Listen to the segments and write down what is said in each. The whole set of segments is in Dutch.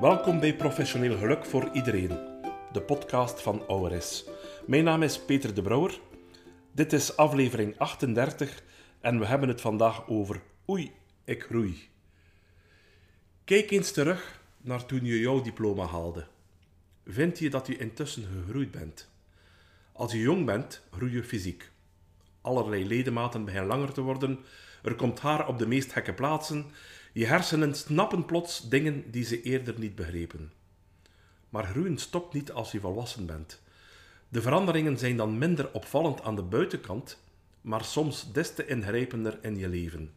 Welkom bij Professioneel Geluk voor Iedereen, de podcast van ORS. Mijn naam is Peter de Brouwer. Dit is aflevering 38 en we hebben het vandaag over Oei, ik groei. Kijk eens terug naar toen je jouw diploma haalde. Vind je dat je intussen gegroeid bent? Als je jong bent, groei je fysiek. Allerlei ledematen beginnen langer te worden, er komt haar op de meest gekke plaatsen, je hersenen snappen plots dingen die ze eerder niet begrepen. Maar groeien stopt niet als je volwassen bent. De veranderingen zijn dan minder opvallend aan de buitenkant, maar soms des te ingrijpender in je leven.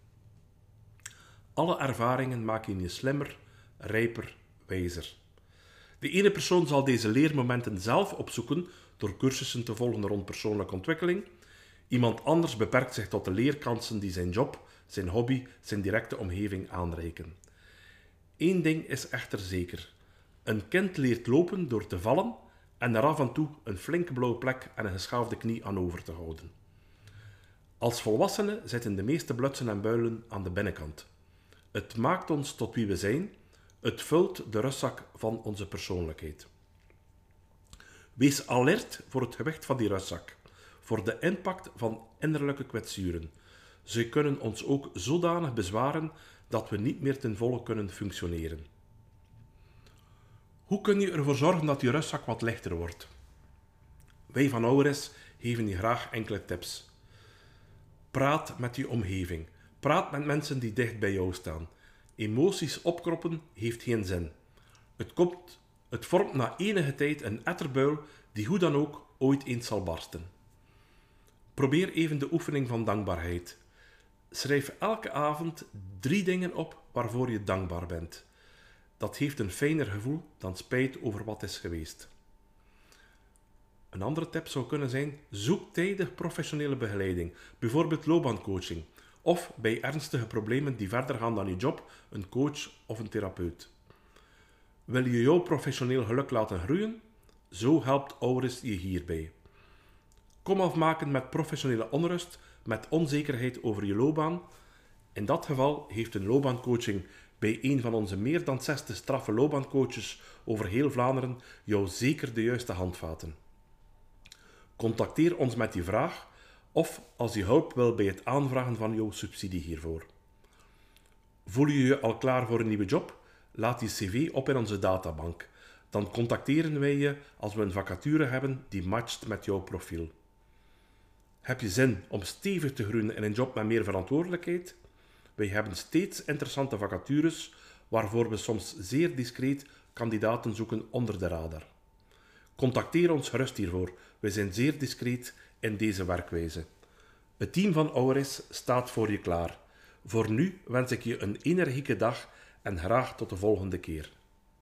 Alle ervaringen maken je slimmer, rijper, wijzer. De ene persoon zal deze leermomenten zelf opzoeken door cursussen te volgen rond persoonlijke ontwikkeling. Iemand anders beperkt zich tot de leerkansen die zijn job, zijn hobby, zijn directe omgeving aanreiken. Eén ding is echter zeker. Een kind leert lopen door te vallen en er af en toe een flinke blauwe plek en een geschaafde knie aan over te houden. Als volwassenen zitten de meeste blutsen en builen aan de binnenkant. Het maakt ons tot wie we zijn, het vult de rustzak van onze persoonlijkheid. Wees alert voor het gewicht van die rustzak, voor de impact van innerlijke kwetsuren. Ze kunnen ons ook zodanig bezwaren dat we niet meer ten volle kunnen functioneren. Hoe kun je ervoor zorgen dat je rustzak wat lichter wordt? Wij van Aures geven je graag enkele tips. Praat met je omgeving. Praat met mensen die dicht bij jou staan. Emoties opkroppen heeft geen zin. Het, komt, het vormt na enige tijd een etterbuil die hoe dan ook ooit eens zal barsten. Probeer even de oefening van dankbaarheid. Schrijf elke avond drie dingen op waarvoor je dankbaar bent. Dat geeft een fijner gevoel dan spijt over wat is geweest. Een andere tip zou kunnen zijn: zoek tijdig professionele begeleiding, bijvoorbeeld loopbaancoaching, of bij ernstige problemen die verder gaan dan je job, een coach of een therapeut. Wil je jouw professioneel geluk laten groeien? Zo helpt Auris je hierbij. Kom afmaken met professionele onrust, met onzekerheid over je loopbaan. In dat geval heeft een loopbaancoaching bij een van onze meer dan 60 straffe loopbaancoaches over heel Vlaanderen jou zeker de juiste handvaten. Contacteer ons met die vraag of als je hulp wil bij het aanvragen van jouw subsidie hiervoor. Voel je je al klaar voor een nieuwe job? Laat je cv op in onze databank. Dan contacteren wij je als we een vacature hebben die matcht met jouw profiel. Heb je zin om stevig te groeien in een job met meer verantwoordelijkheid? Wij hebben steeds interessante vacatures waarvoor we soms zeer discreet kandidaten zoeken onder de radar. Contacteer ons gerust hiervoor. We zijn zeer discreet in deze werkwijze. Het team van Auris staat voor je klaar. Voor nu wens ik je een energieke dag en graag tot de volgende keer.